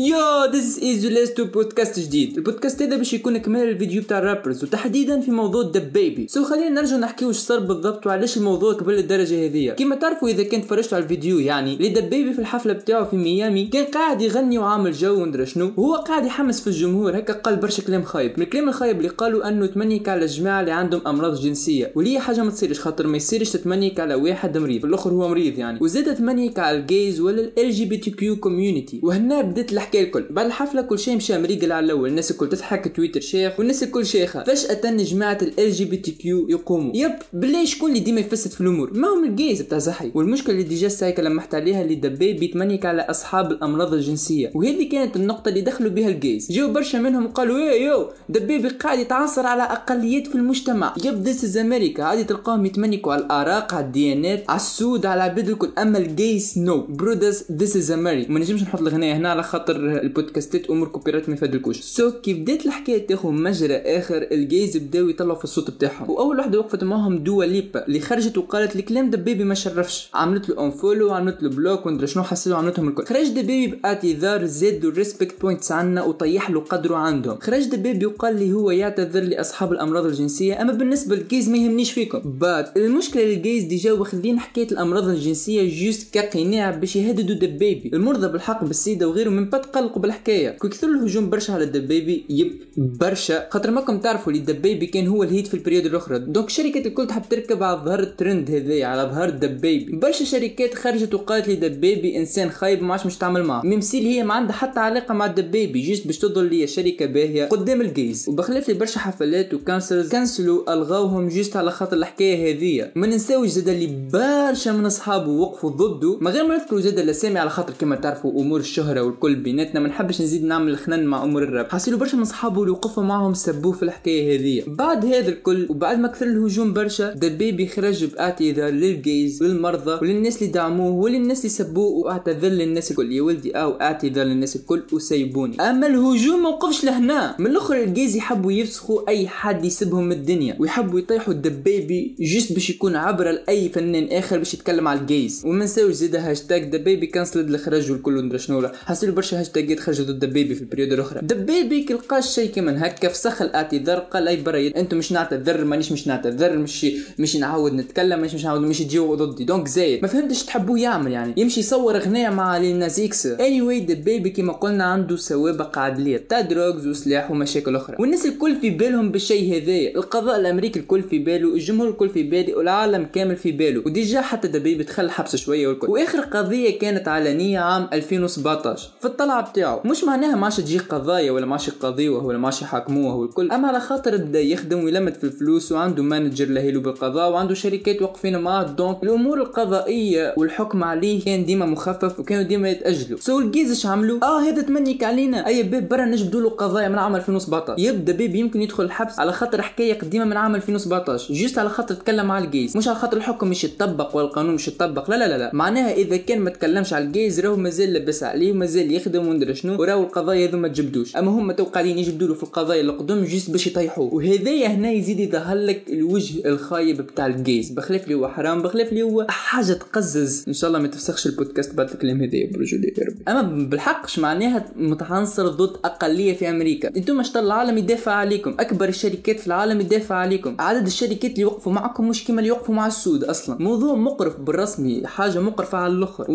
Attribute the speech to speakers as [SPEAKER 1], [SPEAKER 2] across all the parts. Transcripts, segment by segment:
[SPEAKER 1] yo this is ليستو بودكاست جديد. البودكاست هذا باش يكون كمال الفيديو بتاع ال rappers وتحديدا في موضوع دبيبي so خلينا نرجع نحكي واش صار بالضبط وعلاش الموضوع كبر للدرجه هذيا كيما تعرفوا إذا كنت فرجتوا على الفيديو يعني اللي دبيبي في الحفلة بتاعه في ميامي كان قاعد يغني وعامل جو وندرى شنو وهو قاعد يحمس في الجمهور هكا قال برشا كلام خايب. من الكلام الخايب اللي قالوا أنه تمنيك على الجماعه اللي عندهم أمراض جنسية. واللي حاجة ما تصيرش خاطر ما يصيرش تتمنيك على واحد مريض الأخر هو مريض يعني. وزاد تمنيك على ال gays ولا ال LGBTQ community وهنا بدأت الحكاية الكل. بعد الحفلة كل شيء مشى مريقل على الأول. الناس الكل تضحك تويتر شيخ والناس الكل شيخة. فجأة جماعة ال LGBTQ يقوموا. yep بالله شكون اللي ديما يفسد في الأمور؟ ما هم ال gays بتاع زحي. والمشكلة اللي déjà سايكا لمحت عليها اللي دبيبي تمنيك على أصحاب الأمراض الجنسية. وهذه كانت النقطة اللي دخلوا بها ال gays جاو برشا منهم قالوا ey yo دبيبي قاعد يتعنصر على أقليات في المجتمع. yep this is أمريكا عادي تلقاهم يتمنيكوا على الأعراق على الديانات على السود على العباد الكل. أما ال gays no brothers this is أمريكا ما نجمش نحط الغناية هنا على خاطر البودكاستات أمور copyright ما يفادلكوش. so كي بدات الحكاية تاخذ مجرى آخر ال gays بداو يطلعوا في الصوت بتاعهم. وأول وحده وقفت معاهم دوا ليبا اللي خرجت وقالت الكلام دبيبي ما شرفش. عملت له unfollow عملت له block وندري شنو حاصيلو عملتهم الكل. خرج دبيبي باعتذار زاد ال respect points عنا وطيح له قدره عندهم. خرج دبيبي وقال لي هو يعتذر لأصحاب الأمراض الجنسية أما بالنسبة لل gays ما يهمنيش فيكم. but المشكلة ال gays déjà واخذين حكاية الأمراض الجنسية juste كقناع باش يهددوا دبيبي المرضى بالحق بالسيدا وغيره من بعد قلقوا بالحكاية. كي كثر الهجوم برشا على الدبيبي yep برشا. خاطر ماكم تعرفوا اللي الدبيبي كان هو ال hit في ال période الأخرى. donc الشركات الكل تحب تركب على ظهر الترند هذا على ظهر الدبيبي برشا شركات خرجت وقالت لي دبيبي إنسان خايب ما عادش مش تعمل معاه. même si هي ما عندها حتى علاقة مع الدبيبي juste باش تظهر لي شركة باهية قدام ال gays وبخلاف لي برشا حفلات و cancels كنسلوا الغاوهم juste على خاطر الحكاية هذه ما ننساوش زاد اللي برشا من أصحابه وقفوا ضده. ما غير ما نذكروا زاد الأسامي على خاطر كما تعرفوا أمور الشهرة والكل بيناتنا ما نحبش نزيد نعمل الخنان مع أمور الراب حاصيلو برشا من اصحابه اللي وقفوا معهم سبوه في الحكاية هذه. بعد هذا الكل وبعد ما كثر الهجوم برشا دبيبي خرج باعتذار لل gays للمرضى وللناس اللي دعموه وللناس اللي سبوه واعتذر للناس الكل. يا ولدي هاو اعتذار للناس الكل وسيبوني. أما الهجوم ما وقفش لهنا. من الأخر ال gays يحبوا يفسخوا أي حد يسبهم من الدنيا ويحبوا يطيحوا الدبيبي juste باش يكون عبره لأي فنان آخر باش يتكلم على ال gays. وما نساوش زيد هاشتاج دبيبي cancelled اللي خرج والكل ندري شنو حاصيلو برشا هاشتاجات خرجوا ضد دبيبي في ال période الأخرى. دبيبي كي لقى شيء كمان هكا فسخ الاعتذار قال اي برا أنتم مش نعتذر مانيش مش نعتذر مش مش نعاود نتكلم مش مش نعاود مش تجيو ضدي. donc زايد. ما فهمتش تحبوه يعمل يعني. يمشي يصور أغنية مع Lil Nas X. anyway دبيبي كيما قلنا عنده سوابق عدليه تاع drugs وسلاح ومشاكل أخرى. والناس الكل في بالهم بالشيء هذايا. القضاء الأمريكي الكل في باله الجمهور الكل في بالي والعالم كامل في باله. و déjà حتى دبيبي دخل الحبس شوية والكل. وآخر قضية كانت علنيه عام 2017 في الطلعه بتاعه مش معناها ما تجي قضايا ولا ماشي قضيوة ولا ماشي حاكموه والكل. أما على خاطر بدا يخدم ويلمد في الفلوس وعنده manager لهيلو بالقضاء وعنده شركات واقفين معاه. donc الأمور القضائية والحكم عليه كان ديما مخفف وكانوا ديما يتأجلوا. سو الجيز اش عملوا؟ آه هذا تمنيك علينا. أي yep برا نجبدوا له قضايا من عام 2017 يبدأ بيب يمكن يدخل الحبس على خاطر حكايه قديمه من عام 2017 juste على خاطر تكلم على ال gays مش على خاطر الحكم مش يتطبق والقانون مش يتطبق. لا لا لا, لا. معناها إذا كان ما تكلمش على ال gays راهو مازال لبس عليه ومازال يخدم وندري شنو وراهو القضايا هذو ما تجبدوش. أما هم تو قاعدين يجبدوا في القضايا اللي قدام juste باش يطيحوه. وهذايا هنا يزيد يظهر لك الوجه الخايب بتاع ال gays. بخلاف لي هو حرام بخلاف لي هو حاجة تقزز. إن شاء الله ما تفسخش البودكاست بعد الكلام هذا برجولي يا ربي. أما بالحق معناها متعنصر ضد أقلية في أمريكا؟ أنتم شطر العالم يدافع عليكم. أكبر الشركات في العالم يدافع عليكم. عدد الشركات اللي يوقفوا معكم مش كما اللي يوقفوا مع السود أصلا. موضوع مقرف بالرسمي حاجة مقرفة على الأخر.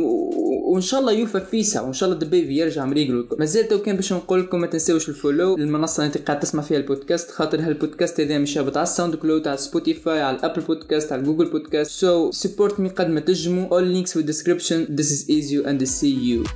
[SPEAKER 1] وإن شاء الله يوفى فيسع وإن شاء الله دبيبي يرجع. مريقل مازال تو كان باش نقول لكم ما تنساوش ال follow للمنصة اللي قاعد تسمع فيها البودكاست خاطر هالبودكاست هذا مش هابط على ال SoundCloud على Spotify على ال Apple Podcast على Google Podcast so support me قد ما تجموا all links في ال description this is Easy and see you.